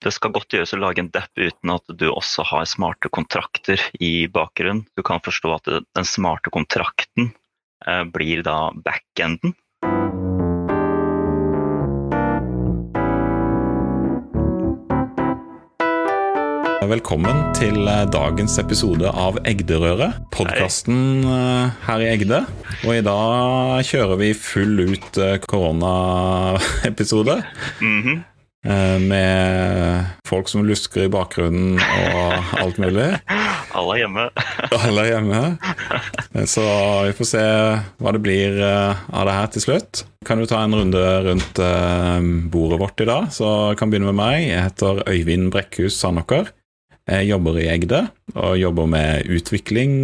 det skal godt gjøres å lage en depp uten at du også har smarte kontrakter i bakgrunnen. Du kan forstå at den smarte kontrakten eh, blir da backenden. Velkommen til eh, dagens episode av Egderøret, podkasten eh, her i Egde. Og i dag kjører vi full ut koronaepisode. Mm -hmm. Med folk som lusker i bakgrunnen og alt mulig. Alle er hjemme. Alle er hjemme. Så vi får se hva det blir av det her til slutt. Kan du ta en runde rundt bordet vårt i dag, så jeg kan begynne med meg. Jeg heter Øyvind Brekkhus Sandaker. Jeg jobber i Egde og jobber med utvikling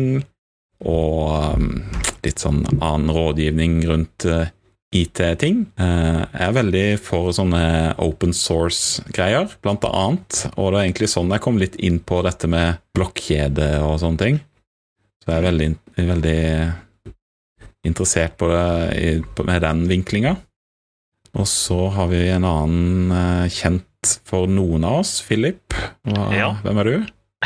og litt sånn annen rådgivning rundt IT-ting. Uh, jeg er veldig for sånne open source-greier, blant annet. Og det er egentlig sånn jeg kom litt inn på dette med blokkjede og sånne ting. Så jeg er veldig, veldig interessert på det med den vinklinga. Og så har vi en annen uh, kjent for noen av oss. Philip, hva, ja. hvem er du?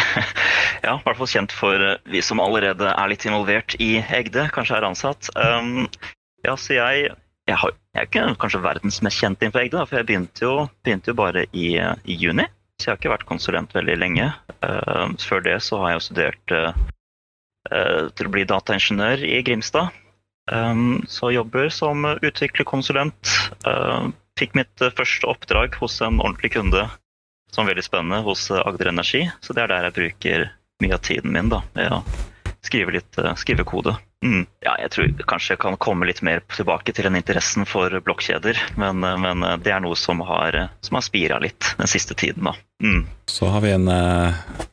ja, i hvert fall kjent for eh, vi som allerede er litt involvert i Egde, kanskje er ansatt. Um, ja, så jeg, jeg, har, jeg, er ikke kanskje verdens mest kjente innenfor Egde, for jeg begynte jo, begynte jo bare i, i, juni. Så jeg har ikke vært konsulent veldig lenge. Uh, før det så har jeg jo studert uh, til å bli dataingeniør i Grimstad. Um, så jobber som utviklerkonsulent. Uh, fikk mitt eh, første oppdrag hos en ordentlig kunde som er veldig spennende hos Agder Energi. Så det er der jeg bruker mye av tiden min, da, med å skrive litt skrivekode. Mm. Ja, jeg tror kanskje jeg kan komme litt mer tilbake til den interessen for blokkjeder. Men, men det er noe som har, som har spira litt den siste tiden, da. Mm. Så har vi en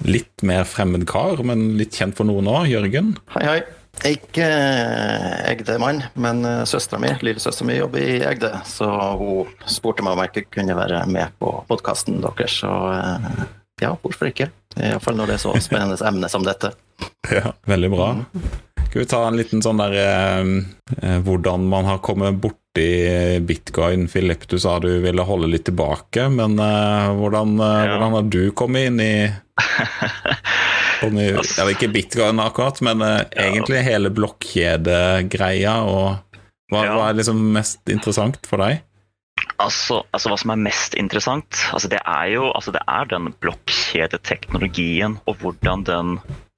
litt mer fremmed kar, men litt kjent for noen òg. Jørgen. Hei, hei. Ikke eh, Egde-mann, men eh, søstera mi, lillesøstera mi, jobber i Egde. Så hun spurte meg om jeg ikke kunne være med på podkasten deres. Så eh, ja, hvorfor ikke? Iallfall når det er så spennende emne som dette. Ja, veldig bra. Skal vi ta en liten sånn der eh, Hvordan man har kommet borti bitcoin. Philip, du sa du ville holde litt tilbake, men eh, hvordan, eh, ja. hvordan har du kommet inn i eller ikke bitcoin akkurat, men uh, egentlig hele blokkjedegreia. Og hva, ja. hva, er liksom mest interessant for deg? Altså, altså, Hva som er mest interessant, altså det er jo altså det er den blokkjedeteknologien og hvordan den,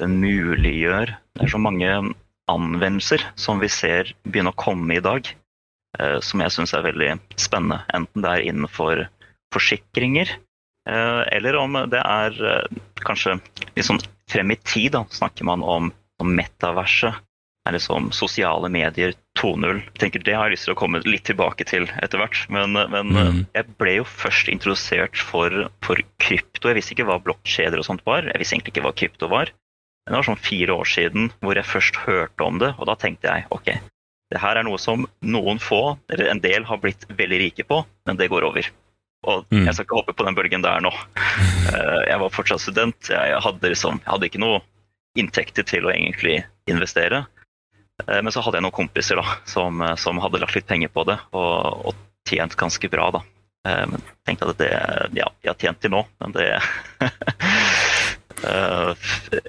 den, muliggjør Det er så mange anvendelser som vi ser begynne å komme i dag, eh, som jeg syns er veldig spennende. Enten det er innenfor forsikringer, eh, eller om det er eh, kanskje liksom frem i tid da, snakker man om, om metaverset, eller som sosiale medier 2.0. tenker Det har jeg lyst til å komme litt tilbake til etter hvert. Men, men mm. jeg ble jo først introdusert for, for, krypto. Jeg visste ikke hva blokkjeder og sånt var. Jeg visste egentlig ikke hva krypto var. Men det var sånn fire år siden hvor jeg først hørte om det, og da tenkte jeg ok, det her er noe som noen få, eller en del, har blitt veldig rike på, men det går over. Og mm. jeg skal ikke hoppe på den bølgen der nå. Eh, jeg var fortsatt student. Jeg hadde, liksom, jeg hadde ikke noe inntekter til å egentlig investere. Eh, men så hadde jeg noen kompiser da, som, som hadde lagt litt penger på det og, og tjent ganske bra. da. Eh, men tenkte at det Ja, jeg har tjent til nå, men det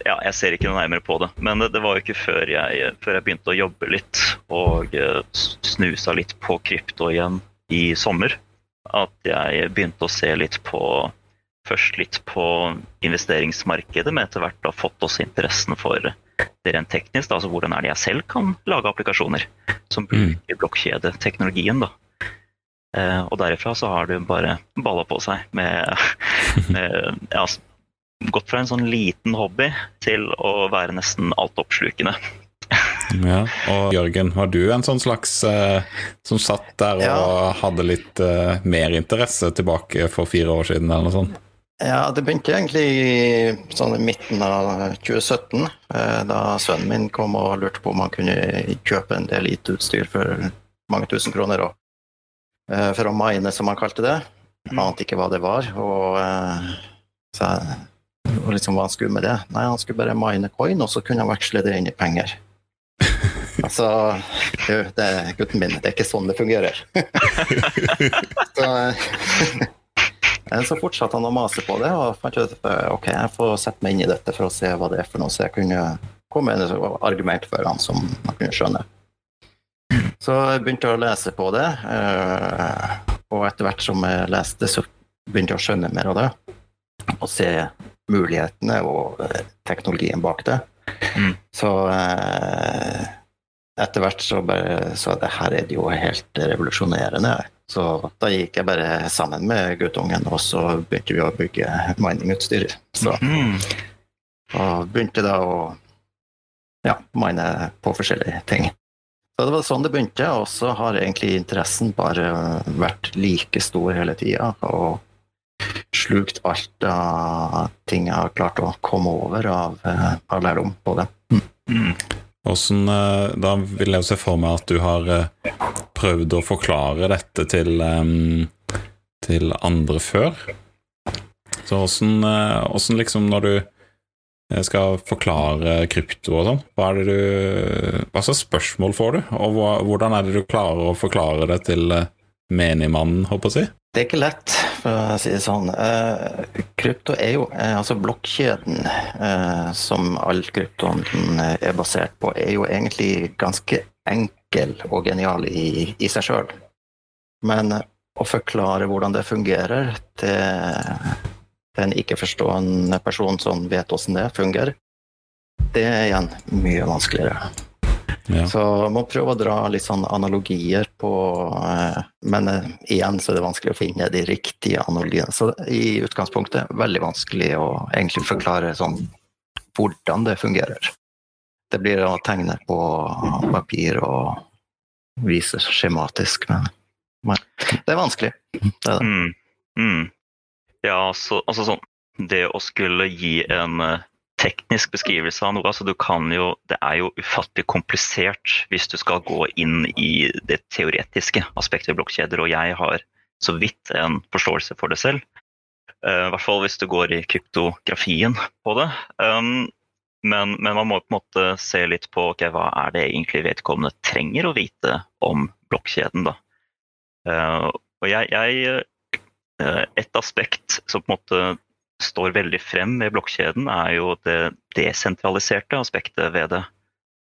ja, jeg ser ikke noe nærmere på det. Men det, det var jo ikke før jeg, før jeg, begynte å jobbe litt og snusa litt på krypto igjen i sommer, at jeg begynte å se litt på Først litt på investeringsmarkedet, men etter hvert har fått også interessen for det rent teknisk. Altså hvordan er det jeg selv kan lage applikasjoner som mm. bruker blokkjedeteknologien. da. Eh, og derifra så har du bare balla på seg med, med ja, Gått fra en sånn liten hobby til å være nesten altoppslukende. Ja, og Jørgen, var du en sånn slags eh, som satt der og ja. hadde litt eh, mer interesse tilbake for fire år siden, eller noe sånt? Ja, det begynte egentlig i sånn midten av 2017, uh, eh, da sønnen min kom og lurte på om han kunne kjøpe en del IT-utstyr for mange tusen kroner. Og, for å mine, som han kalte det. Han mm. ante ikke hva det var. Og, så, og liksom hva han skulle med det? Nei, han skulle bare mine coin, og så kunne han veksle det inn i penger. Altså, du, det gutten min, det er ikke sånn det fungerer. så, Eh, Så fortsatte han å mase på det, og fant ut at ok, jeg får sette meg inn i dette for å se hva det er for noe, så jeg kunne komme med et argument for han som man kunne skjønne. Så jeg begynte å lese på det, eh, og etter hvert som jeg leste, så begynte jeg å skjønne mer av det. Og se mulighetene og eh, teknologien bak det. Mm. Så eh, etter hvert så bare så det her er det jo helt revolusjonerende. Så da gikk jeg bare sammen med guttungen, og så begynte vi å bygge miningutstyr. Så Mhm. og begynte da å ja, mine på forskjellige ting. Så det var sånn det begynte, og så har egentlig interessen bare vært like stor hele tida. Og slukt alt av ting jeg har klart å komme over av, av lærdom på det. Mm. Hvordan, eh, da vil jeg se for meg at du har eh, prøvd å forklare dette til, til andre før. Så hvordan, eh, hvordan liksom når du eh, skal forklare krypto og sånn, hva Hva slags spørsmål får du, og hvordan er det du klarer å forklare det til eh, menigmannen, håper jeg å si? Det er ikke lett, for å si det sånn. Eh, krypto er jo eh, Altså blokkjeden, eh, som all kryptoen er basert på, er jo egentlig ganske enkel og genial i, i seg sjøl. Men å forklare hvordan det fungerer til, til en ikke-forstående person som vet åssen det fungerer, det er igjen mye vanskeligere. Ja. Så man må prøve å dra litt sånn analogier på eh, Men eh, igjen så er det vanskelig å finne de riktige analogiene. Så i utgangspunktet veldig vanskelig å egentlig forklare sånn hvordan det fungerer. Det blir å tegne på papir og vise skjematisk, men, men det er vanskelig. Det er det. Mm. Mm. Ja, altså, altså sånn Det å skulle gi en eh, teknisk beskrivelse av noe altså du kan jo, Det er jo ufattelig komplisert hvis du skal gå inn i det teoretiske aspektet ved blokkjeder, og jeg har så vidt en forståelse for det selv. Eh, I hvert fall hvis du går i kryptografien på det. Um, men, men man må på en måte se litt på okay, hva er det egentlig vedkommende trenger å vite om blokkjeden. da. Uh, og jeg, jeg eh, Et aspekt som på en måte står veldig frem med blokkjeden, er jo det desentraliserte aspektet ved det.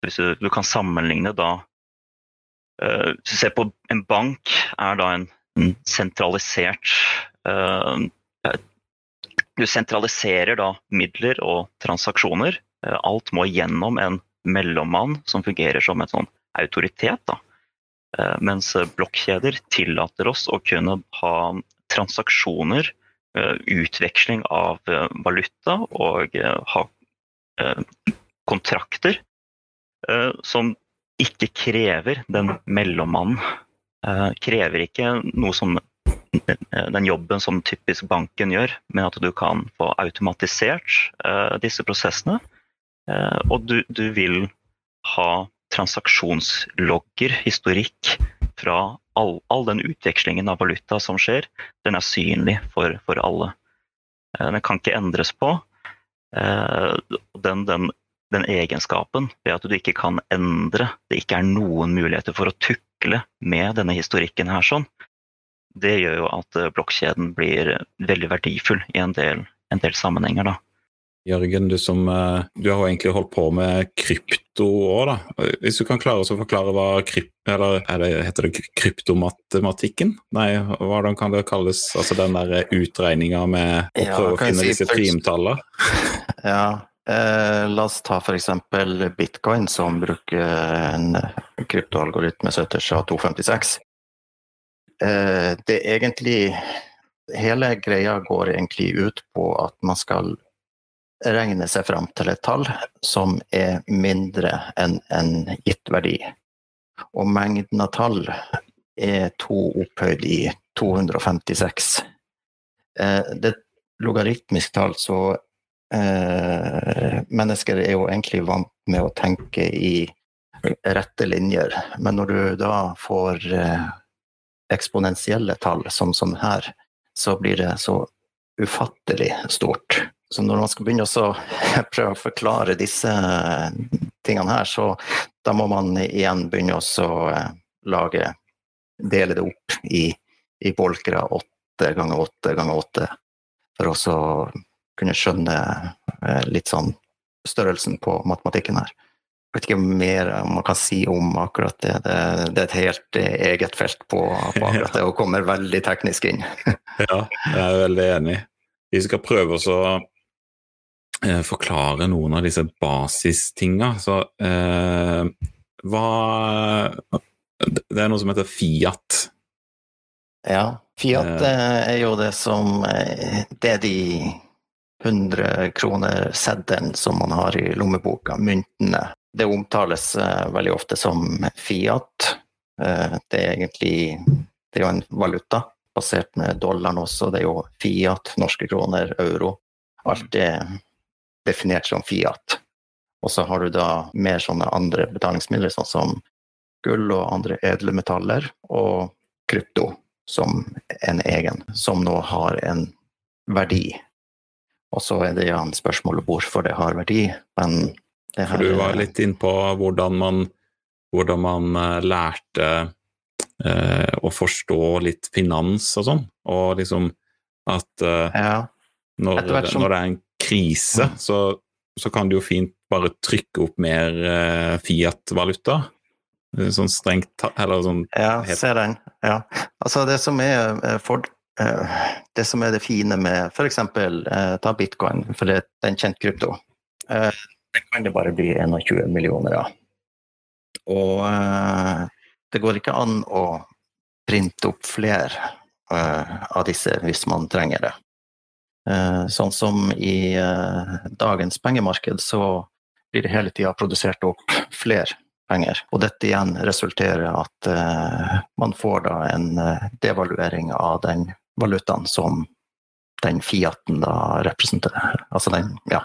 Hvis du, du kan sammenligne da eh, Hvis du ser på en bank, er da en, en sentralisert uh, Du sentraliserer da midler og transaksjoner. Uh, alt må gjennom en mellommann som fungerer som en sånn autoritet. da. Mens blokkjeder tillater oss å kunne ha transaksjoner, utveksling av eh, valuta og eh, ha eh, kontrakter eh, som ikke krever den mellommannen. Eh, Krever ikke noe som eh, den jobben som typisk banken gjør, men at du kan få automatisert eh, disse prosessene. Eh, og du, du vil ha transaksjonslogger, historikk, fra all, all den utvekslingen av valuta som skjer. Den er synlig for, for alle. Eh, Den kan ikke endres på. Eh, Den, den, den egenskapen ved at du ikke kan endre, det ikke er noen muligheter for å tukle med denne historikken her sånn, det gjør jo at blokkjeden blir veldig verdifull i en del, en del sammenhenger. da. Jørgen, du som eh, Du har egentlig holdt på med krypto òg, da. Hvis du kan klare å forklare hva kryp... Eller er det, heter det kryptomatematikken? Nei, hvordan kan det kalles? Altså den der utregninga med å Ja, prøve å finne si disse primtallene? Ja, eh, la oss ta f.eks. bitcoin, som bruker en kryptoalgoritme som heter SHA-256. Eh, det er egentlig Hele greia går egentlig ut på at man skal regne seg fram til et tall som er mindre enn en gitt verdi. Og mengden av tall er to opphøyd i 256. Eh, det er et logaritmisk tall, så eh, mennesker er jo egentlig vant med å tenke i rette linjer. Men når du da får eh, eksponentielle tall, som sånn her, så blir det så ufattelig stort. Så når man skal begynne å prøve å forklare disse tingene her, så da må man igjen begynne å eh, lage Dele det opp i, i bolkere åtte ganger åtte ganger åtte, for også å kunne skjønne eh, litt sånn størrelsen på matematikken her. Jeg vet ikke mer man kan si om akkurat det. Det, det er et helt eget felt på, på akkurat det, og kommer veldig teknisk inn. ja, jeg er veldig enig. Vi skal prøve å eh, forklare noen av disse basistinga. Så eh, hva Det er noe som heter Fiat. Ja, Fiat eh, er jo det som eh, Det er de 100 kroner-seddelen som man har i lommeboka, myntene. Det omtales veldig ofte som Fiat. Det er egentlig det er jo en valuta basert med dollaren også. Det er jo Fiat, norske kroner, euro. Alt er definert som Fiat. Og så har du da mer sånne andre betalingsmidler, sånn som gull og andre edle metaller, og krypto som en egen, som nå har en verdi og så er det en spørsmål hvorfor det har verdi. Men det her For du var litt inn på hvordan man, hvordan man uh, lærte eh, å forstå litt finans og sånn, og liksom at eh, ja. når, når, det er en krise, mm. så, så, kan du jo fint bare trykke opp mer Fiat-valuta. Sånn strengt eller sånn Ja, se den. Ja. Altså, det som er for, uh, det som er det fine med f.eks. Uh, ta bitcoin, for det er en kjent krypto. Uh, det kan det bare bli 21 millioner av. Og eh, det går ikke an å printe opp flere eh, av disse hvis man trenger det. Eh, sånn som i eh, dagens pengemarked, så blir det hele tida produsert opp flere penger. Og dette igjen resulterer at man får da en devaluering av den valutaen som den Fiaten da representerer. Altså den, ja,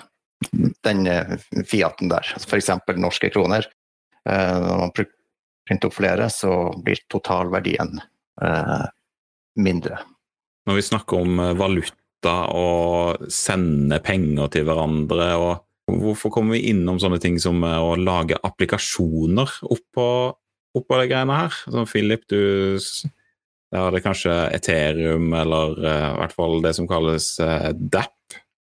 den eh, Fiaten der. F.eks. norske kroner. Eh, når man printer opp flere, så blir totalverdien eh, mindre. Når vi snakker om valuta og sende penger til hverandre, og hvorfor kommer vi innom sånne ting som å lage applikasjoner oppå, oppå de greiene her? Som Philip, du der er det kanskje Ethereum, eller uh, i hvert fall det som kalles uh, DAP.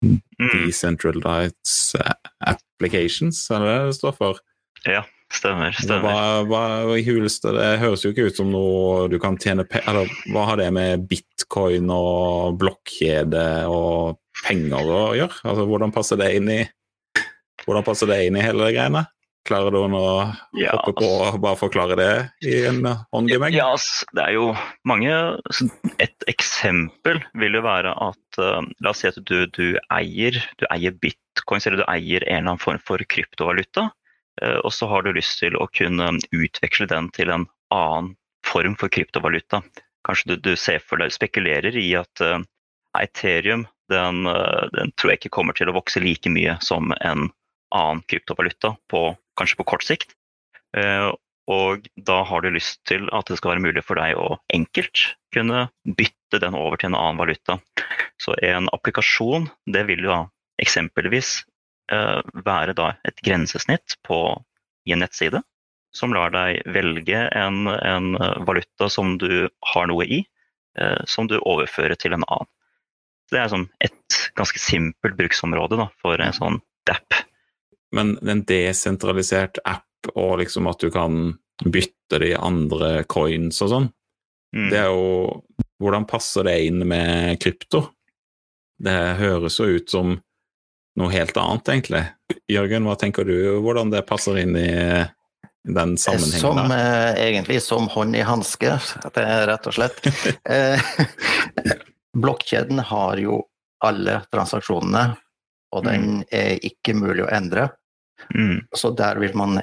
Mm. Decentralized Applications, er det det det står for? Ja, stemmer. stemmer. Hva, hva, huleste, det høres jo ikke ut som noe du kan tjene penger Eller hva har det med bitcoin og blokkjede og penger å gjøre? Altså, hvordan passer det inn i det inn i hele det greiene? Klarer du å ja, hoppe på og bare forklare det i en håndgemeng? Ja, det er jo mange Et eksempel vil jo være at uh, La oss si at du, du, eier, du, eier, bitcoins eller du eier en eller annen form for kryptovaluta. Uh, og så har du lyst til å kunne utveksle den til en annen form for kryptovaluta. Kanskje du, du ser for deg, spekulerer i at uh, Ethereum den, den tror jeg ikke kommer til å vokse like mye som en annen kryptovaluta, på, kanskje på kort sikt. Uh, og da har du lyst til at det skal være mulig for deg å enkelt kunne bytte den over til en annen valuta. Så en applikasjon det vil jo da eksempelvis eh, være da et grensesnitt på, i en nettside som lar deg velge en, en valuta som du har noe i, eh, som du overfører til en annen. Det er sånn et ganske simpelt bruksområde da, for en sånn DAP. Men en desentralisert app og liksom at du kan bytte det i andre coins og sånn, mm. det er jo Hvordan passer det inn med krypto? Det høres jo ut som noe helt annet, egentlig. Jørgen, hva tenker du hvordan det passer inn i den sammenhengen? Som, der? egentlig som hånd i hanske, rett og slett. Eh, blokkjeden har jo alle transaksjonene, og den mm. er ikke mulig å endre. Mm. Så der vil man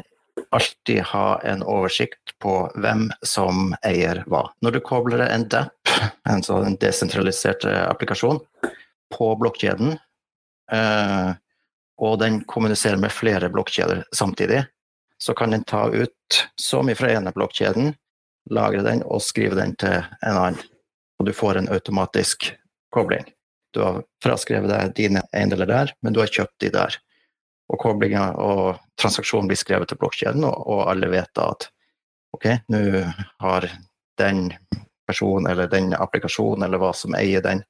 alltid ha en oversikt på hvem som eier hva. Når du kobler en DAP, en sånn desentralisert eh, applikasjon, på blokkjeden, eh, og den kommuniserer med flere blokkjeder samtidig, så kan den ta ut så mye fra ene blokkjeden, lagre den og skrive den til en annen. Og du får en automatisk kobling. Du har fraskrevet deg dine eiendeler der, men du har kjøpt de der og koblinga og transaksjonen blir skrevet til blokkjeden, og, alle vet da at ok, nå har den personen eller den applikasjonen eller hva som eier den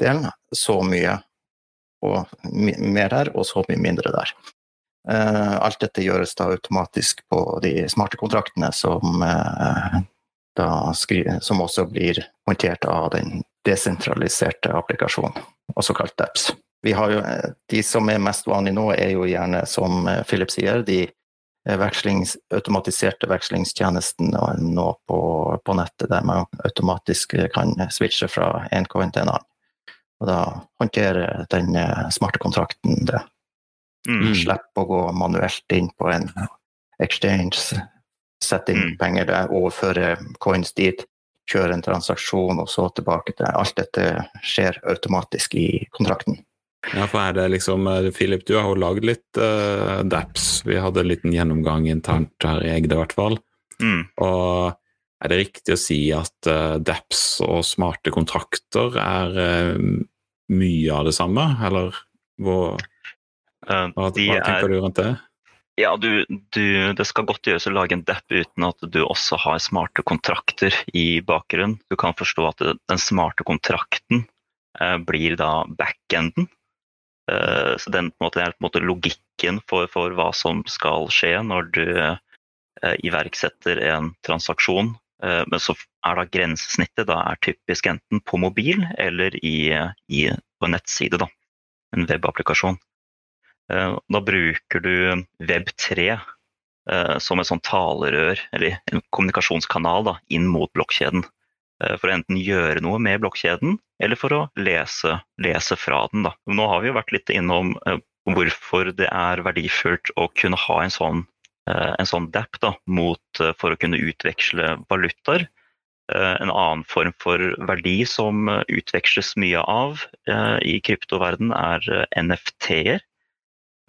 delen, så mye og mer der, og så mye mindre der. Uh, alt dette gjøres da automatisk på de smarte kontraktene som, uh, som også blir håndtert av den desentraliserte applikasjonen, også kalt DAPS. Jo, eh, de som er mest vanlige nå, er jo gjerne, som Philip sier, de vekslings, automatiserte vekslingstjenestene nå på, på, nettet, der man automatisk kan switche fra en coin til en annen. Og da håndterer den smarte kontrakten det. Mm. Slipper å gå manuelt inn på en exchange, sette inn mm. penger der, overføre coins dit, kjøre en transaksjon og så tilbake til Alt dette skjer automatisk i kontrakten. Ja, for er det liksom eh, Philip, du har jo lagd litt uh, DAPS. Vi hadde en liten gjennomgang internt her i Egde, i hvert fall. Mm. Og er det riktig å si at uh, DAPS og smarte kontrakter er uh, mye av det samme, eller hvor hva, hva tenker du rundt det? Ja, du, du, Det skal godt gjøres å lage en DAP uten at du også har smarte kontrakter i bakgrunnen. Du kan forstå at den smarte kontrakten eh, blir da backenden. Eh, så den måte, er på en måte logikken for, for, hva som skal skje når du eh, iverksetter en transaksjon. Eh, men så er da grensesnittet da er typisk enten på mobil eller i, i, på en nettside. da, En webapplikasjon. Eh, da bruker du Web3 eh, som et sånn talerør, eller en kommunikasjonskanal, da, inn mot blokkjeden. For å enten gjøre noe med blokkjeden, eller for å lese, lese fra den. Da. Nå har vi jo vært litt innom hvorfor det er verdifullt å kunne ha en sånn, en sånn DAP da, mot, for å kunne utveksle valutaer. En annen form for verdi som utveksles mye av i kryptoverden, er NFT-er.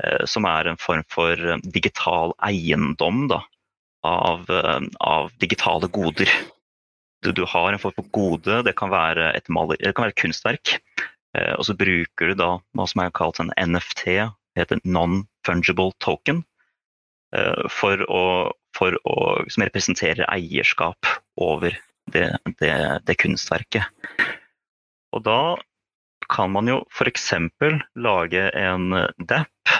Eh, som er en form for eh, digital eiendom da, av, eh, av, digitale goder. Du, du, har en form for gode, det kan være et, maler, det kan være et kunstverk. Og så bruker du da hva som er kalt en NFT, heter non-fungible token, for å, for å, som representerer eierskap over det, det, det kunstverket. Og da kan man jo f.eks. lage en DAP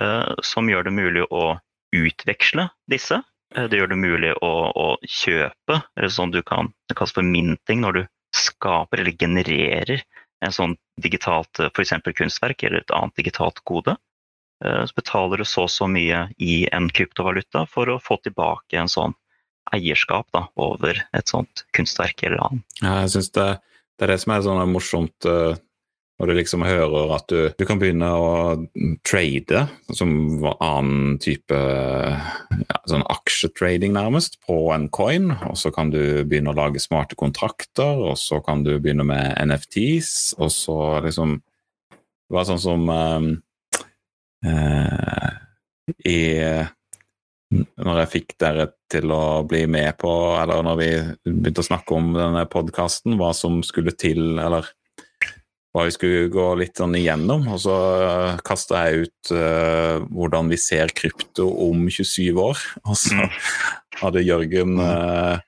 Eh, som gjør det mulig å utveksle disse. Eh, det gjør det mulig å, å kjøpe, eller sånn du kan, det kalles for minting, når du skaper eller genererer en sånn digitalt eh, f.eks. kunstverk eller et annet digitalt gode. Så betaler du så og så mye i en kryptovaluta for å få tilbake en sånn eierskap da, over et sånt kunstverk eller annet. Ja, jeg synes det, det, er det som er sånn morsomt når du liksom hører at du, du kan begynne å trade, som annen type ja, sånn aksjetrading nærmest, på en coin. Og så kan du begynne å lage smarte kontrakter, og så kan du begynne med NFTs, og så liksom Det var sånn som uh, i når jeg fikk dere til å bli med på, eller når vi begynte å snakke om denne podkasten, hva som skulle til, eller hva vi skulle gå litt sånn igjennom. Og så uh, kasta jeg ut uh, hvordan vi ser krypto om 27 år. Og så mm. hadde Jørgen uh,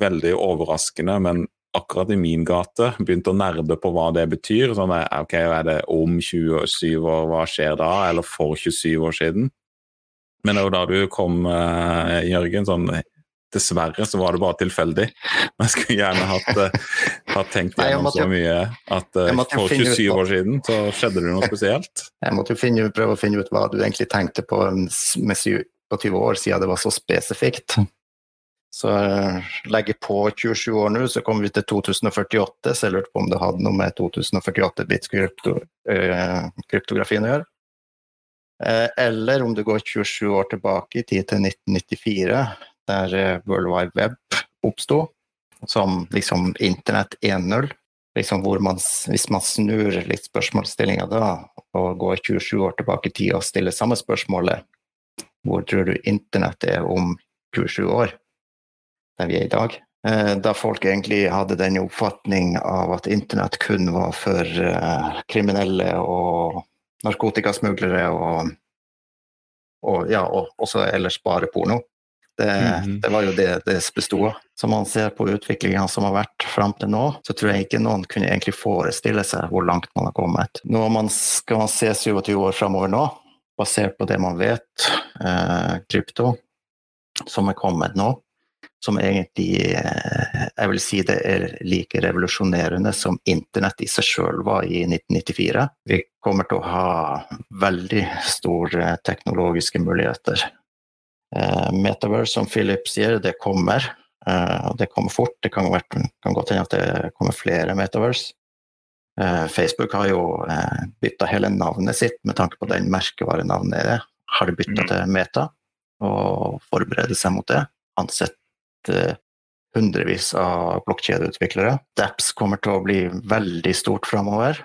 veldig overraskende, men akkurat i min gate begynt å nerde på hva det betyr. Sånn, ok, Er det om 27 år, hva skjer da? Eller for 27 år siden? Men det var da du kom, Jørgen, sånn Dessverre så var det bare tilfeldig. Men jeg skulle gjerne hatt, uh, hatt tenkt gjennom så mye at uh, for 27 år siden så skjedde det noe spesielt. Jeg måtte jo finne, prøve å finne ut hva du egentlig tenkte på med 20 år siden det var så spesifikt. Så uh, legger på 27 år nå, så kommer vi til 2048, så jeg lurte på om det hadde noe med 2048-bits krypto, kryptografien å gjøre. Eller om du går 27 år tilbake i tid til 1994, der eh, World Wide Web oppsto, som liksom Internett 1.0. Liksom hvor man, hvis man snur litt spørsmålsstillinga da, og går 27 år tilbake i tid og stiller samme spørsmålet Hvor tror du Internett er om 27 år, der vi er i dag? Eh, da folk egentlig hadde den oppfatning av at internett kun var for uh, kriminelle og narkotikasmuglere og, og, ja, og også ellers bare porno. Det, Mhm. det var jo det det besto av. Som man ser på utviklinga som har vært fram til nå, så tror jeg ikke noen kunne egentlig forestille seg hvor langt man har kommet. Nå man skal man se 27 år framover nå, basert på det man vet, eh, krypto, som er kommet nå, som egentlig eh, Jeg vil si det er like revolusjonerende som internett i seg sjøl var i 1994. Vi kommer til å ha veldig store teknologiske muligheter. Eh, Metaverse, som Philip sier, det kommer. Eh, det kommer fort. Det kan, kan godt hende at det kommer flere Metaverse. Facebook har jo bytta hele navnet sitt med tanke på den merkevarenavnet det. Har de bytta Mm. til Meta og forbereder seg mot det. Ansett hundrevis av blokkjedeutviklere. Dapps kommer til å bli veldig stort framover.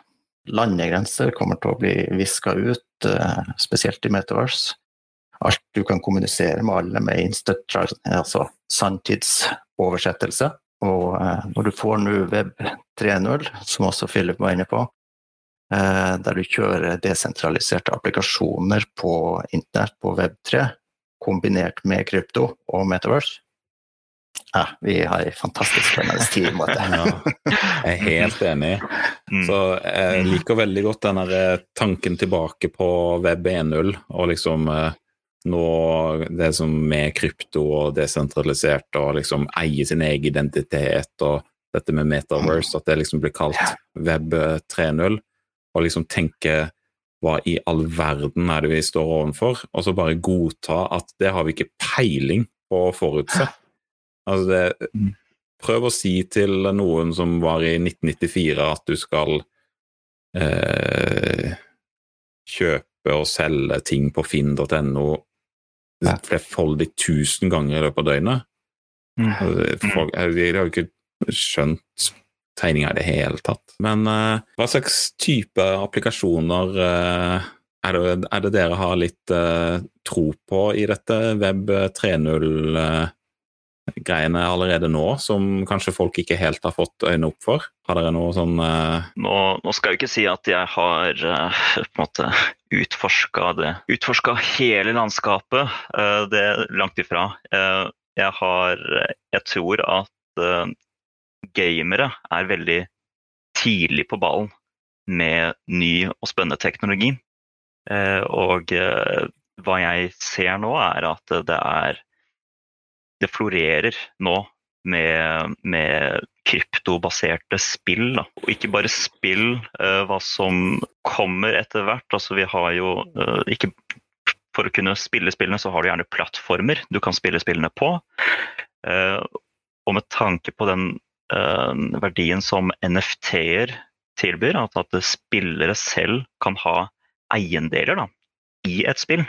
Landegrenser kommer til å bli viska ut, eh, spesielt i Metaverse. Alt du kan kommunisere med alle med instant, altså sanntidsoversettelse. Og eh, når du får nå Web 3.0, som også Philip var inne på, eh, der du kjører desentraliserte applikasjoner på internett på Web 3, kombinert med krypto og Metaverse, ja, vi har en fantastisk spennende tid i måte. Ja, jeg er helt enig. Mm. Så jeg liker veldig godt den eh, tanken tilbake på web 1.0, og liksom eh, nå det som med krypto og desentralisert og liksom eie sin egen identitet og dette med metaverse, at det liksom blir kalt web 3.0, og liksom tenke hva i all verden er det vi står overfor, og så bare godta at det har vi ikke peiling på å forutse. Altså det, prøv å si til noen som var i 1994 at du skal eh, kjøpe og selge ting på finn.no flerfoldig tusen ganger i løpet av døgnet. Mm. Altså, Folk, de har jo ikke skjønt tegninga i det hele tatt. Men eh, hva slags type applikasjoner eh, er, det, er det dere har litt eh, tro på i dette web 3.0-greiene allerede nå, som kanskje folk ikke helt har fått øynene opp for? Har dere noe sånn uh... Nå, nå skal jeg ikke si at jeg har uh, på en måte utforska det. Utforska hele landskapet. Uh, det er langt ifra. Jeg har Jeg tror at gamere er veldig tidlig på ballen med ny og spennende teknologi. Og hva jeg ser nå, er at det er Det florerer nå med, med kryptobaserte spill. Da. Og ikke bare spill, uh, hva som kommer etter hvert. Altså, vi har jo uh, ikke For å kunne spille spillene, så har du gjerne plattformer du kan spille spillene på. Uh, og med tanke på den verdien som NFT-er tilbyr, at, at spillere selv kan ha eiendeler da, i et spill.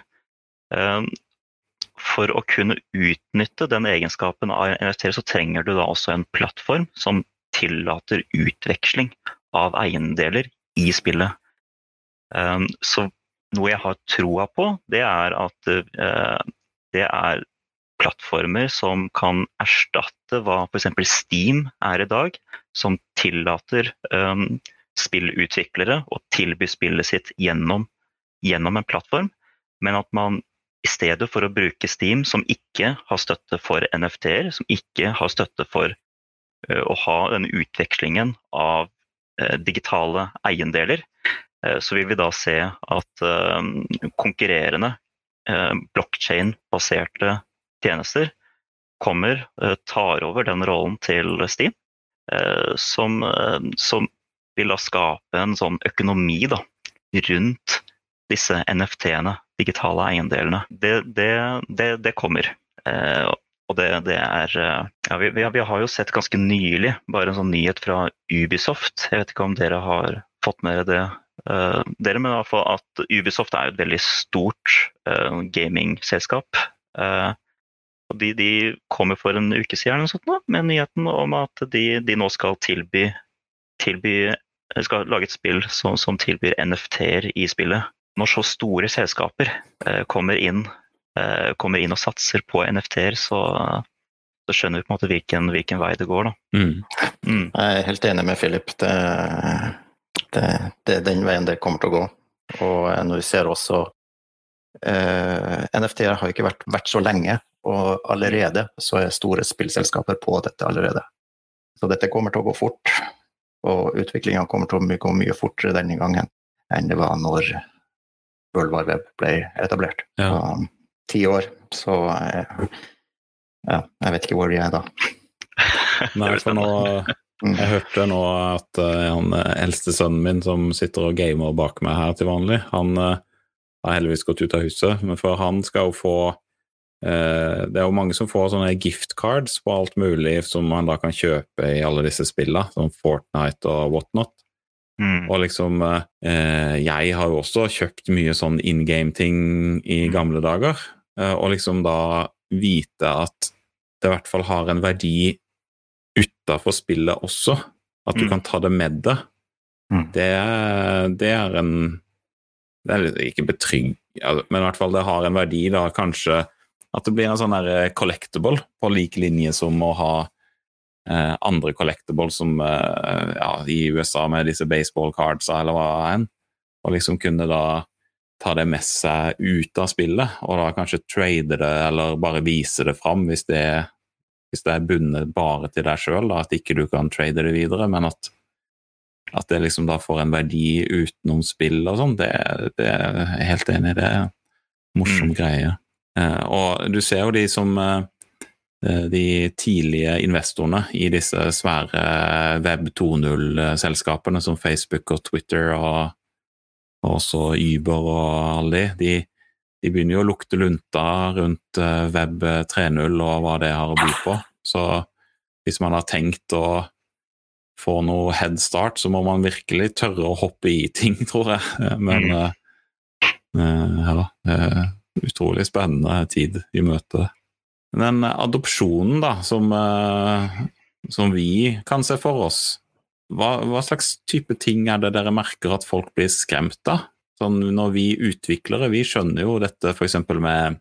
Eh, for å kunne utnytte den egenskapen av NFT, så trenger du da også en plattform som tillater utveksling av eiendeler i spillet. Um, så noe jeg har troa på, det er at uh, det er plattformer som kan erstatte hva f.eks. Steam er i dag, som tillater um, spillutviklere å tilby spillet sitt gjennom, gjennom en plattform, men at man i stedet for å bruke Steam, som ikke har støtte for NFT-er, som ikke har støtte for uh, å ha denne utvekslingen av uh, digitale eiendeler, uh, så vil vi da se at konkurrerende blokkjein-baserte tjenester kommer, tar over den rollen til Steam, som, som vil da skape en sånn økonomi da, rundt disse NFT-ene, digitale eiendelene. Det, det, det, det kommer. Eh, og det, er eh, ja, vi, vi, har jo sett ganske nylig bare en sånn nyhet fra Ubisoft. Jeg vet ikke om dere har fått med dere det. Uh, dere, mener i hvert fall at Ubisoft er jo et veldig stort uh, gamingselskap. Uh, og de, de kommer for en uke siden sånt med nyheten om at de, de nå skal tilby, tilby skal lage et spill som, som tilbyr NFT-er i spillet. Når så store selskaper eh, kommer, inn, eh, kommer, inn, og satser på NFT-er, så, så, skjønner vi på en måte hvilken, hvilken vei det går. Da. Mm. Mm. Jeg er helt enig med Philip. Det, det, det, er den veien det kommer til å gå. Og når vi ser også eh, NFT-er har ikke vært, vært, så lenge, og allerede så er store spillselskaper på dette allerede. Så dette kommer til å gå fort, og utviklinga kommer til å gå mye fortere denne gangen enn det var når World Wide Web ble etablert. Ja. Um, ti år, så eh, ja, jeg vet ikke hvor de er da. Nei, for nå mm. Jeg hørte nå at uh, han eldste sønnen min som sitter og gamer bak meg her til vanlig, han uh, har heldigvis gått ut av huset, men for han skal jo få uh, Det er jo mange som får sånne gift cards på alt mulig som man da kan kjøpe i alle disse spillene, som Fortnite og whatnot. Mm. Og liksom Jeg har jo også kjøpt mye sånn in game-ting i mm. gamle dager, og liksom da vite at det i hvert fall har en verdi utafor spillet også. At du mm. kan ta det med deg. Mm. Det, det, er en Det er ikke betrygg... Men i hvert fall det har en verdi, da, kanskje at det blir en sånn der collectable på lik linje som å ha eh, andre collectibles som eh, ja, i USA med disse baseball cards eller hva enn. Og liksom kunne da ta det med seg ut av spillet, og da kanskje trade det eller bare vise det fram hvis det hvis det er bundet bare til deg sjøl, at ikke du kan trade det videre, men at, at det liksom da får en verdi utenom spill og sånn, det, det, er jeg helt enig i. Det er morsom mm. greie. Eh, og du ser jo de som eh, de tidlige investorene i disse svære Web 2.0-selskapene som Facebook og Twitter og, og også Uber og alle de, de de begynner jo å lukte lunta rundt eh, Web 3.0 og hva det har å by på. Så hvis man har tenkt å få noe head start, så må man virkelig tørre å hoppe i ting, tror jeg. Men mm. uh, ja, uh, utrolig spennende tid i møte. Den adopsjonen da, som, uh, som vi kan se for oss, hva, hva, slags type ting er det dere merker at folk blir skremt av? Sånn når vi utviklere, vi skjønner jo dette f.eks. med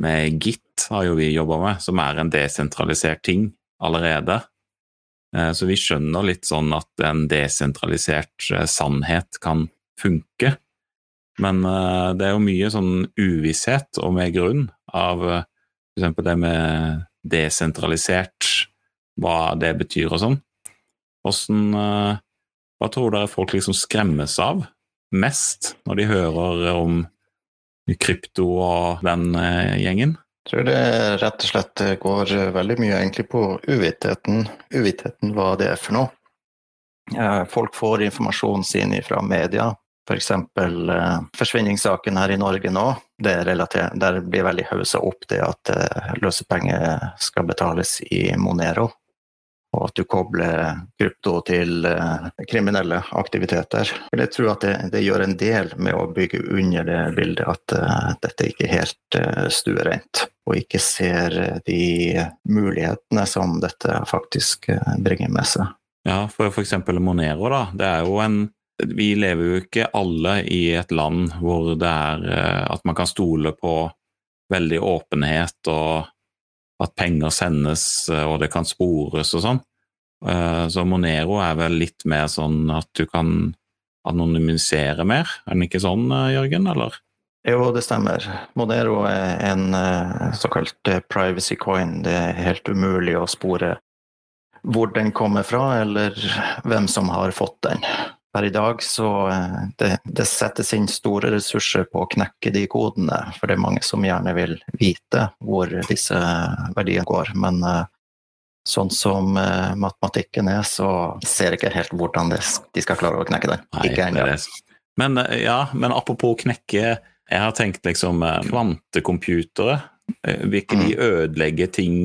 med Git har jo vi jobba med, som er en desentralisert ting allerede. Eh, så vi skjønner litt sånn at en desentralisert eh, sannhet kan funke. Men eh, det er jo mye sånn uvisshet, og med grunn, av f.eks. det med desentralisert, hva det betyr og sånn. Hvordan Hva tror dere folk liksom skremmes av mest når de hører om krypto og den eh, gjengen? Jeg tror det rett og slett går veldig mye egentlig på uvitheten uvittheten hva det er for noe. Eh, folk får informasjonen sin fra media, f.eks. Eh, forsvinningssaken her i Norge nå. Det der blir veldig haussa opp det at løsepenger skal betales i Monero og at du kobler krypto til eh, kriminelle aktiviteter. Jeg tror at det, det, gjør en del med å bygge under det bildet at uh, dette ikke er helt uh, stuereint, og ikke ser de mulighetene som dette faktisk uh, bringer med seg. Ja, for f.eks. Monero, da. Det er jo en Vi lever jo ikke alle i et land hvor det er at man kan stole på veldig åpenhet og at penger sendes eh, og det kan spores og sånn. Eh, så Monero er vel litt mer sånn at du kan anonymisere mer, er den ikke sånn, eh, Jørgen, eller? Jo, det stemmer. Monero er en såkalt privacy coin. Det er helt umulig å spore hvor den kommer fra, eller hvem som har fått den per i dag så eh, det, det, settes inn store ressurser på å knekke de kodene, for det er mange som gjerne vil vite hvor disse verdiene går. Men eh, sånn som eh, matematikken er, så ser jeg ikke helt hvordan de skal klare å knekke den. Nei, ikke ennå. Men ja, men apropos knekke, jeg har tenkt liksom kvantecomputere. Vil ikke de mm. ødelegge ting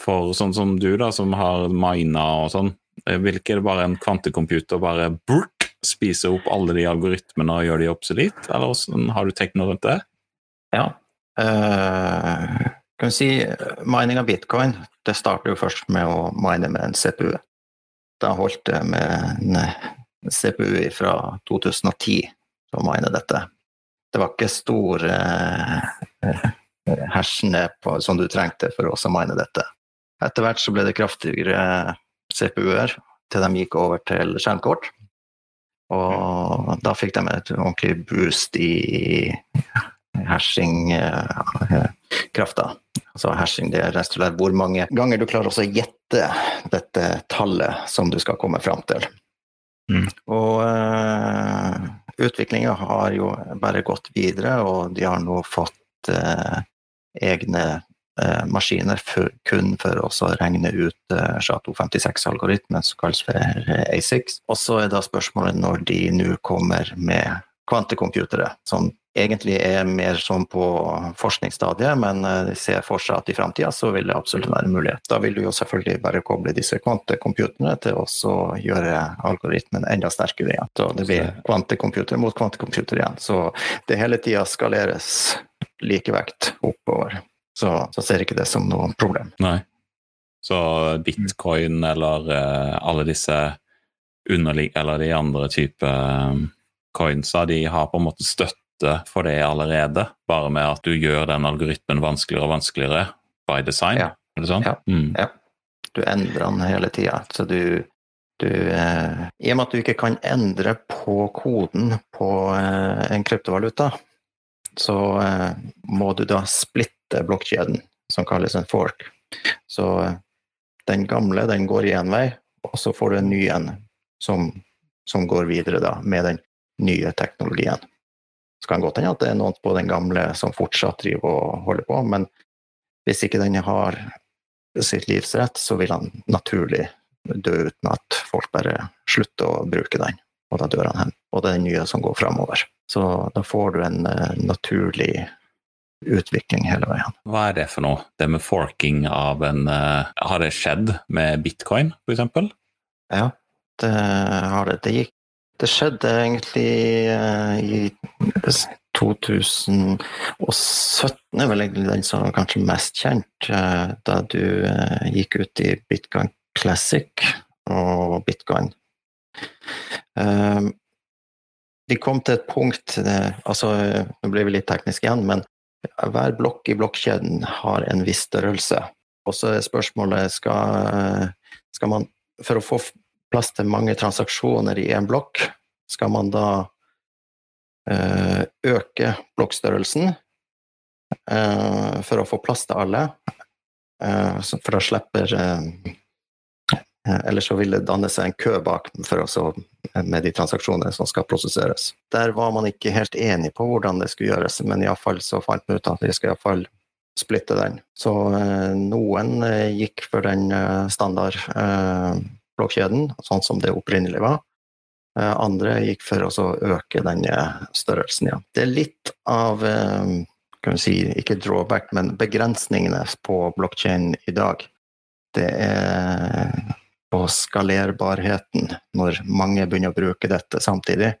for sånn som du, da, som har mina og sånn? Eh, vil ikke bare en kvantecomputer bare brrt, spise opp alle de algoritmene og gjøre de obsolete, eller hvordan har du tenkt noe rundt det? Ja. Uh, kan vi si mining av bitcoin det starter jo først med å mine med en CPU. Da holdt det med en CPU fra 2010 å mine dette. Det var ikke stor uh, hersene som du trengte for å mine dette. Etter hvert så ble det kraftigere CPU-er til de gikk over til skjermkort. Og da fikk de et ordentlig boost i hashing-krafta. Altså hashing det er rett hvor mange ganger du klarer å gjette dette tallet som du skal komme fram til. Mm. Og uh, utviklinga har jo bare gått videre, og de har nå fått uh, egne maskiner for, kun for å regne ut uh, SHA-256-algoritmen, som kalles for A6. Og så er da spørsmålet når de nå kommer med kvantecomputere, som egentlig er mer sånn på forskningsstadiet, men de ser for seg at i framtida så vil det absolutt være mulighet. Da vil du jo selvfølgelig bare koble disse kvantecomputerne til å gjøre algoritmen enda sterkere igjen. Så det blir kvantecomputer mot kvantecomputer igjen. Så det hele tida skaleres likevekt oppover. Så, så ser ikke det som noe problem. Nei. Så bitcoin eller uh, alle disse underlig eller de andre type uh, coinsa, de har på en måte støtte for det allerede, bare med at du gjør den algoritmen vanskeligere og vanskeligere by design. Ja. Er det sånn? Ja. Mm. ja. Du endrer den hele tida. Så du, du eh, I og med at du ikke kan endre på koden på eh, en kryptovaluta, så eh, må du da splitte blokkjeden, som kalles en fork. Så eh, den gamle den går én vei, og så får du en ny en som, som går videre da, med den nye teknologien. Så kan godt hende at det er noen på den gamle som fortsatt driver og holder på, men hvis ikke den har sitt livsrett, så vil han naturlig dø uten at folk bare slutter å bruke den, og da dør han hen. Og det er den nye som går framover. Så da får du en uh, naturlig utvikling hele veien. Hva er det for noe? Det med forking av en uh, Har det skjedd med bitcoin, f.eks.? Ja, det har det. Det gikk det skjedde egentlig uh, i 2017 er vel egentlig den som er kanskje mest kjent, uh, da du gikk ut i Bitcoin Classic og Bitcoin. de kom til et punkt altså, Nå blir vi litt tekniske igjen, men hver blokk i blokkjeden har en viss størrelse. Og så er spørsmålet skal, skal man For å få plass til mange transaksjoner i en blokk, skal man da eh, øke blokkstørrelsen eh, for å få plass til alle. Eh, for da slipper Eller så vil det danne seg en kø bak for også, med de transaksjonene som skal prosesseres. Der var man ikke helt enig på hvordan det skulle gjøres, men iallfall så fant man ut at vi skal iallfall splitte den. Så noen gikk for den standard blokkjeden, sånn som det opprinnelig var. Andre gikk for å øke den størrelsen, ja. Det er litt av kan vi si, ikke drawback, men begrensningene på blokkjeden i dag. Det er på skalerbarheten. Når mange begynner å bruke dette samtidig,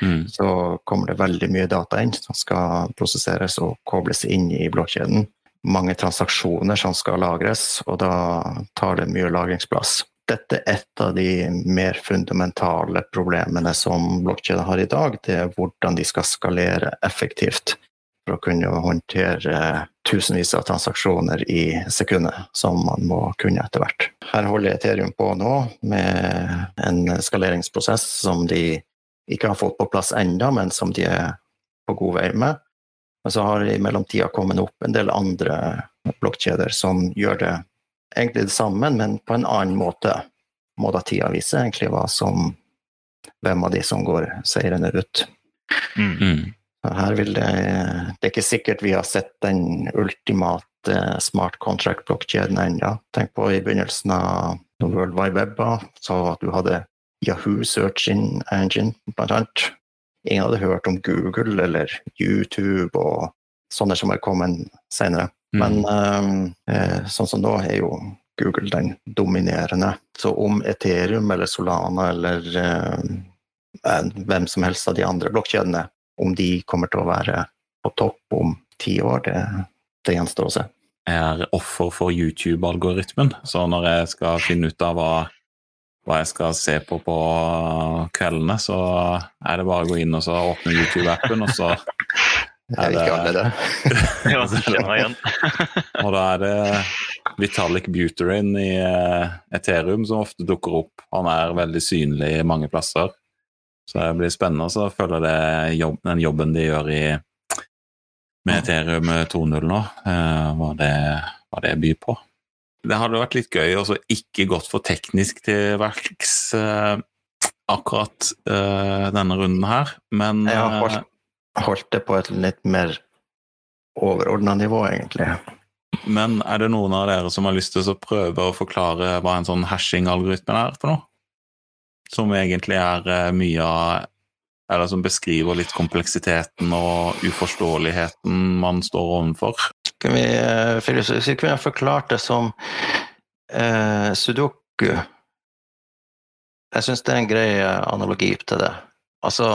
mm. så kommer det veldig mye data inn som skal prosesseres og kobles inn i blokkjeden. Mange transaksjoner som skal lagres, og da tar det mye lagringsplass dette er et av de mer fundamentale problemene som blokkjeden har i dag. Det er hvordan de skal skalere effektivt for å kunne håndtere tusenvis av transaksjoner i sekundet, som man må kunne etter hvert. Her holder Ethereum på nå med en skaleringsprosess som de ikke har fått på plass ennå, men som de er på god vei med. Men så har det i mellomtida kommet opp en del andre blokkjeder som gjør det egentlig det samme, men på en annen måte. Må da tida vise egentlig hva som Hvem av de som går seirende ut. Mm. Mm. Her vil det Det er ikke sikkert vi har sett den ultimate smart contract-blokkjeden ennå. Tenk på i begynnelsen av World Wide Web, så at du hadde Yahoo Search Engine, blant annet. Ingen hadde hørt om Google eller YouTube og sånne som har kommet senere. Men eh, sånn som nå er jo Google den dominerende. Så om Ethereum eller Solana eller eh, hvem som helst av de andre blokkjedene, om de kommer til å være på topp om ti år, det, det gjenstår å se. Jeg er offer for YouTube-algoritmen, så når jeg skal finne ut av hva, hva jeg skal se på på kveldene, så er det bare å gå inn og så åpne YouTube-appen, og så Det er ikke alle, det. Ja, det igjen. og da er det Vitalik Buterin i Eterium Ethereum som ofte dukker opp. Han er veldig synlig mange plasser. Så det blir spennende å følge det jobb, den jobben de gjør i, med Ethereum 2.0 nå, eh, hva det, hva det byr på. Det hadde vært litt gøy å ikke gått for teknisk til verks eh, akkurat denne runden her, men Jeg har holdt, holdt det på et litt mer overordna nivå, egentlig. Men er det noen av dere som har lyst til å prøve å forklare hva en sånn hashing-algoritme er for noe? Som egentlig er uh, mye av Eller som beskriver litt kompleksiteten og uforståeligheten man står overfor? Kan vi, Hvis kunne jeg forklart det som eh, sudoku jeg syns det er en grei eh, analogi til det. Altså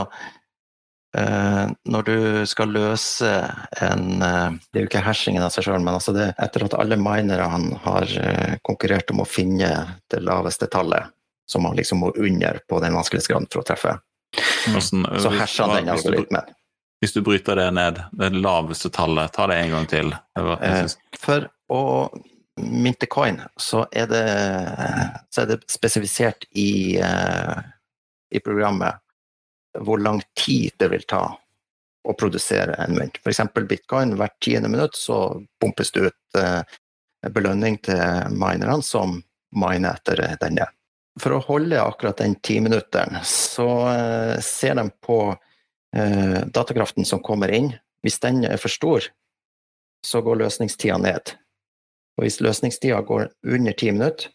eh, Når du skal løse en eh, Det er jo ikke hersingen av seg sjøl, men altså det, etter at alle minere har konkurrert om å finne det laveste tallet, som man liksom må under på den vanskelighetsgraden for å treffe, Hvordan, så hasher den algoritmen. Hvis du bryter det ned, det laveste tallet, ta det en gang til. For å Mintecoin, så er det, så er det spesifisert i, uh, i, programmet hvor lang tid det vil ta å produsere en mynt. F.eks. bitcoin. Hvert tiende minutt så pumpes det ut belønning til minerne som miner etter denne. For å holde akkurat den timinutteren, så uh, ser de på datakraften som kommer inn. Hvis den er for stor, så går løsningstida ned. Og hvis løsningstida går under ti minutter,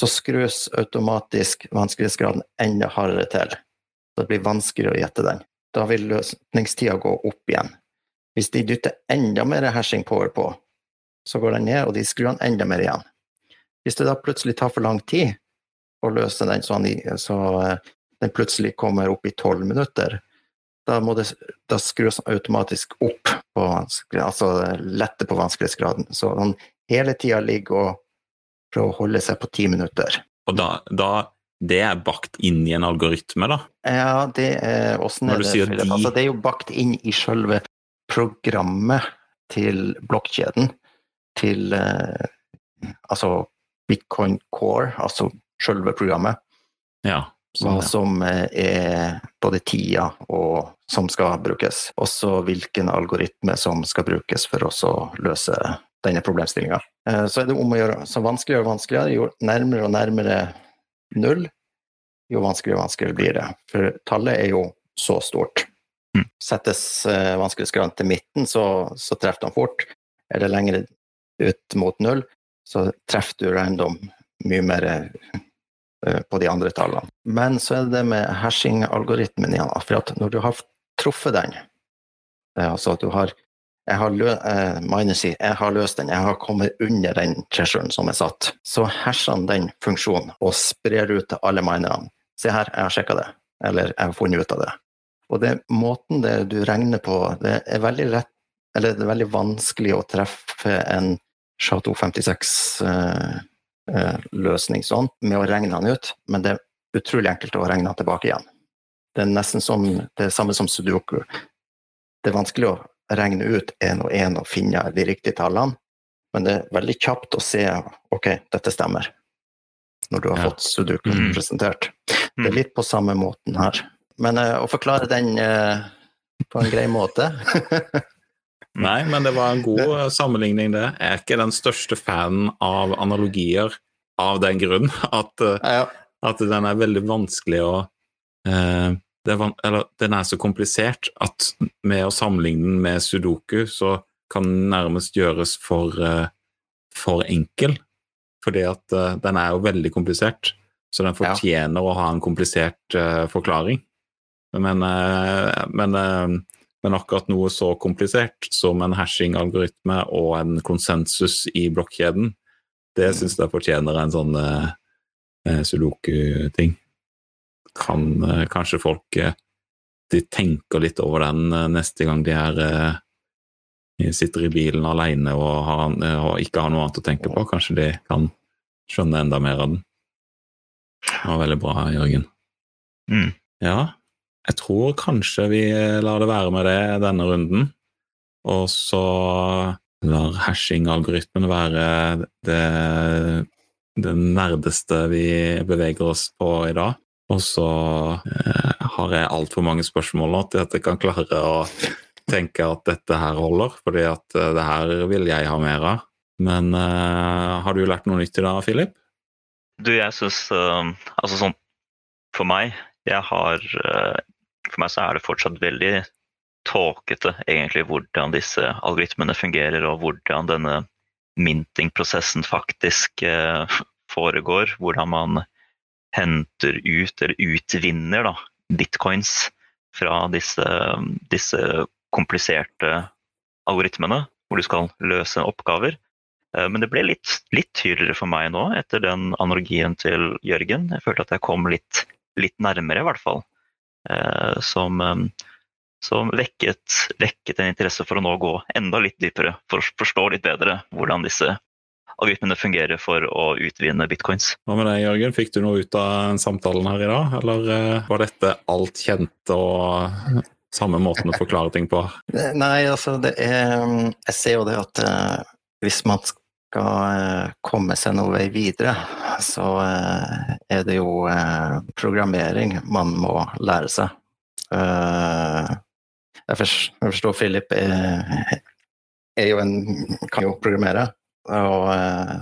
så skrus automatisk vanskelighetsgraden enda hardere til. Så det blir vanskeligere å gjette den. Da vil løsningstida gå opp igjen. Hvis de dytter enda mer hashing power på, så går den ned, og de skrur den enda mer igjen. Hvis det da plutselig tar for lang tid å løse den, så, så eh, den plutselig kommer opp i tolv minutter, da, må det, da skrus den automatisk opp på altså lette på vanskelighetsgraden. Så den hele tida ligger og prøver å holde seg på ti minutter. Og da, da, Det er bakt inn i en algoritme, da? Ja, det er åssen er det, de... altså, det er jo bakt inn i selve programmet til blokkjeden. Til eh, altså Bitcoin Core, altså selve programmet. Ja. Hva som eh, er både tida og som skal brukes. Også hvilken algoritme som skal brukes for å løse denne problemstillinga. Eh, så er det om å gjøre så vanskeligere og vanskeligere. Jo nærmere og nærmere null, jo vanskeligere og vanskeligere blir det. For tallet er jo så stort. Mm. Settes uh, vanskelighetsgraden til midten, så, så treffer de fort. Er det lenger ut mot null, så treffer du random mye mer på de andre tallene. Men så er det det med hashing-algoritmen igjen. For at når du har truffet den, altså at du har jeg har, lø eh, sier, jeg har løst den, jeg har kommet under den treasuren som er satt. Så hasher han den funksjonen og sprer ut til alle minerne. Se her, jeg har sjekka det. Eller jeg har funnet ut av det. Og det måten det du regner på, det er veldig rett Eller det er veldig vanskelig å treffe en Chateau 56-løsning uh, uh, sånn, med å regne den ut, men det er utrolig enkelt å regne den tilbake igjen. Det er nesten som det samme som sudoku. Det er vanskelig å regne ut én og én og finne de riktige tallene. Men det er veldig kjapt å se ok, dette stemmer, når du har fått Sudoku mm. presentert. Det er mm. litt på samme måten her. Men uh, å forklare den uh, på en grei måte Nei, men det var en god eh, sammenligning, det. Jeg er ikke den største fanen av analogier av den grunn at, ja. at den er veldig vanskelig å er, eller, den er så komplisert at med å sammenligne den med sudoku, så kan den nærmest gjøres for, uh, for enkel. Fordi at uh, den er jo veldig komplisert, så den fortjener ja. å ha en komplisert uh, forklaring. Men, men, men, akkurat noe så komplisert som en hashing-algoritme og en konsensus i blokkjeden, det mm. syns jeg fortjener en sånn sudoku-ting kan eh, kanskje folk eh, de tenker litt over den eh, neste gang de er sitter i bilen alene og, har, og, ikke har noe annet å tenke på. Kanskje de kan skjønne enda mer av den. Det var veldig bra, Jørgen. Mm. Ja, jeg tror kanskje vi lar det være med det denne runden. Og så lar hashing-algoritmen være det, det nerdeste vi beveger oss på i dag. Og så eh, har jeg altfor mange spørsmål nå til at jeg kan klare å tenke at dette her holder, fordi at eh, det her vil jeg ha mer av. Men eh, har du lært noe nytt i dag, Philip? Du, jeg syns uh, Altså sånn For meg, jeg har uh, For meg så er det fortsatt veldig tåkete egentlig hvordan disse algoritmene fungerer, og hvordan denne minting-prosessen faktisk uh, foregår. Hvordan man henter ut, eller utvinner, da, bitcoins fra disse, disse kompliserte algoritmene, hvor du skal løse oppgaver. Eh, men det ble litt, litt, tydeligere for meg nå, etter den analogien til Jørgen. Jeg følte at jeg kom litt, litt nærmere, i hvert fall. Eh, som, eh, som vekket, vekket, en interesse for å nå gå enda litt dypere, for å forstå litt bedre hvordan disse algoritmene fungerer for å utvinne bitcoins. Hva med deg, Jørgen? Fikk du noe ut av samtalen her i dag, eller eh, var dette alt kjent og samme måten å forklare ting på? Nei, altså det er Jeg ser jo det at hvis man skal komme seg noe vei videre, så uh, er det jo programmering man må lære seg. jeg, forstår, Philip er, jo en, kan jo programmere, og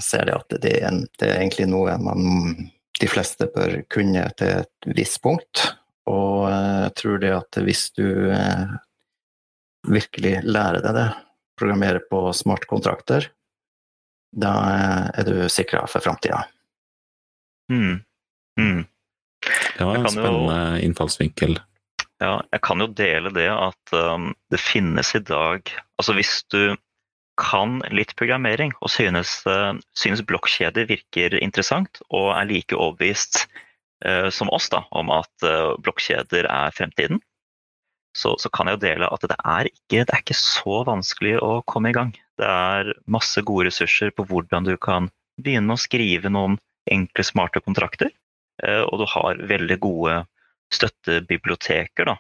ser det at det er, en, det er, egentlig noe man de fleste bør kunne til et visst punkt. Og jeg tror det at hvis du virkelig lærer deg det, programmerer på smartkontrakter, da er du sikra for framtida. Mm. Mm. Det var en spennende jo, innfallsvinkel. Ja, jeg kan jo dele det at um, det finnes i dag Altså hvis du kan litt programmering og synes, uh, synes blokkjeder virker interessant og er like overbevist uh, som oss da, om at uh, blokkjeder er fremtiden, så, så, kan jeg jo dele at det er, ikke, det er ikke så vanskelig å komme i gang. Det er masse gode ressurser på hvordan du kan begynne å skrive noen enkle, smarte kontrakter. Uh, og du har veldig gode støttebiblioteker da,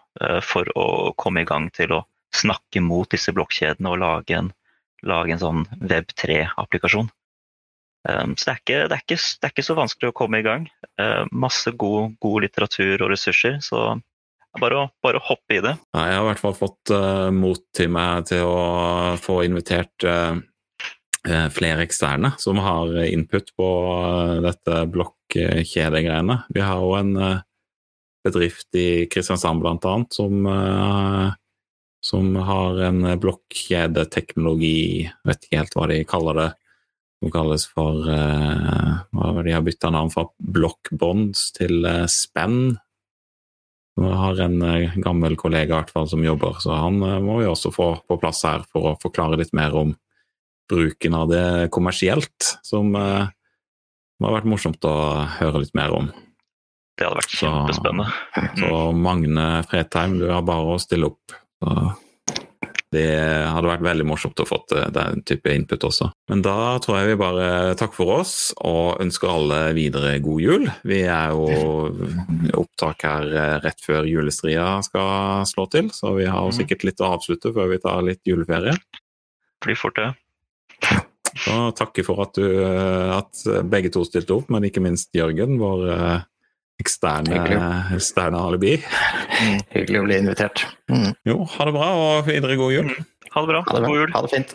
for å komme i gang til å snakke mot disse blokkjedene og lage en lage en sånn Web3-applikasjon. Um, så det er, ikke, det, er ikke, det er, ikke, så vanskelig å komme i gang. Masse god, god, litteratur og ressurser, så bare å, bare å hoppe i det. Jeg har i hvert fall fått uh, mot til meg til å få invitert uh, flere eksterne som har input på dette blokkjedegreiene. Vi har jo en bedrift i Kristiansand blant annet som som har en blokkjedeteknologi, vet ikke helt hva de kaller det, som kalles for uh, De har bytta navn fra blokkbonds til spenn. Vi har en gammel kollega hvert fall som jobber, så han må vi også få på plass her for å forklare litt mer om bruken av det kommersielt, som, som har vært morsomt å høre litt mer om. Det hadde vært kjempespennende. Så, så Magne Fredheim, du har bare å stille opp. Så det hadde vært veldig morsomt å få den type input også. Men da tror jeg vi bare takker for oss og ønsker alle videre god jul. Vi er jo opptak her rett før julestria skal slå til, så vi har sikkert litt å avslutte før vi tar litt juleferie. Blir fort det. Så takker for at, du, at begge to stilte opp, men ikke minst Jørgen, vår eksterne, eksterne alibi. Mm. Hyggelig å bli invitert. Mm. Jo, ha det bra og videre god jul. Ha det bra. Ha det, bra. God jul. Ha det fint.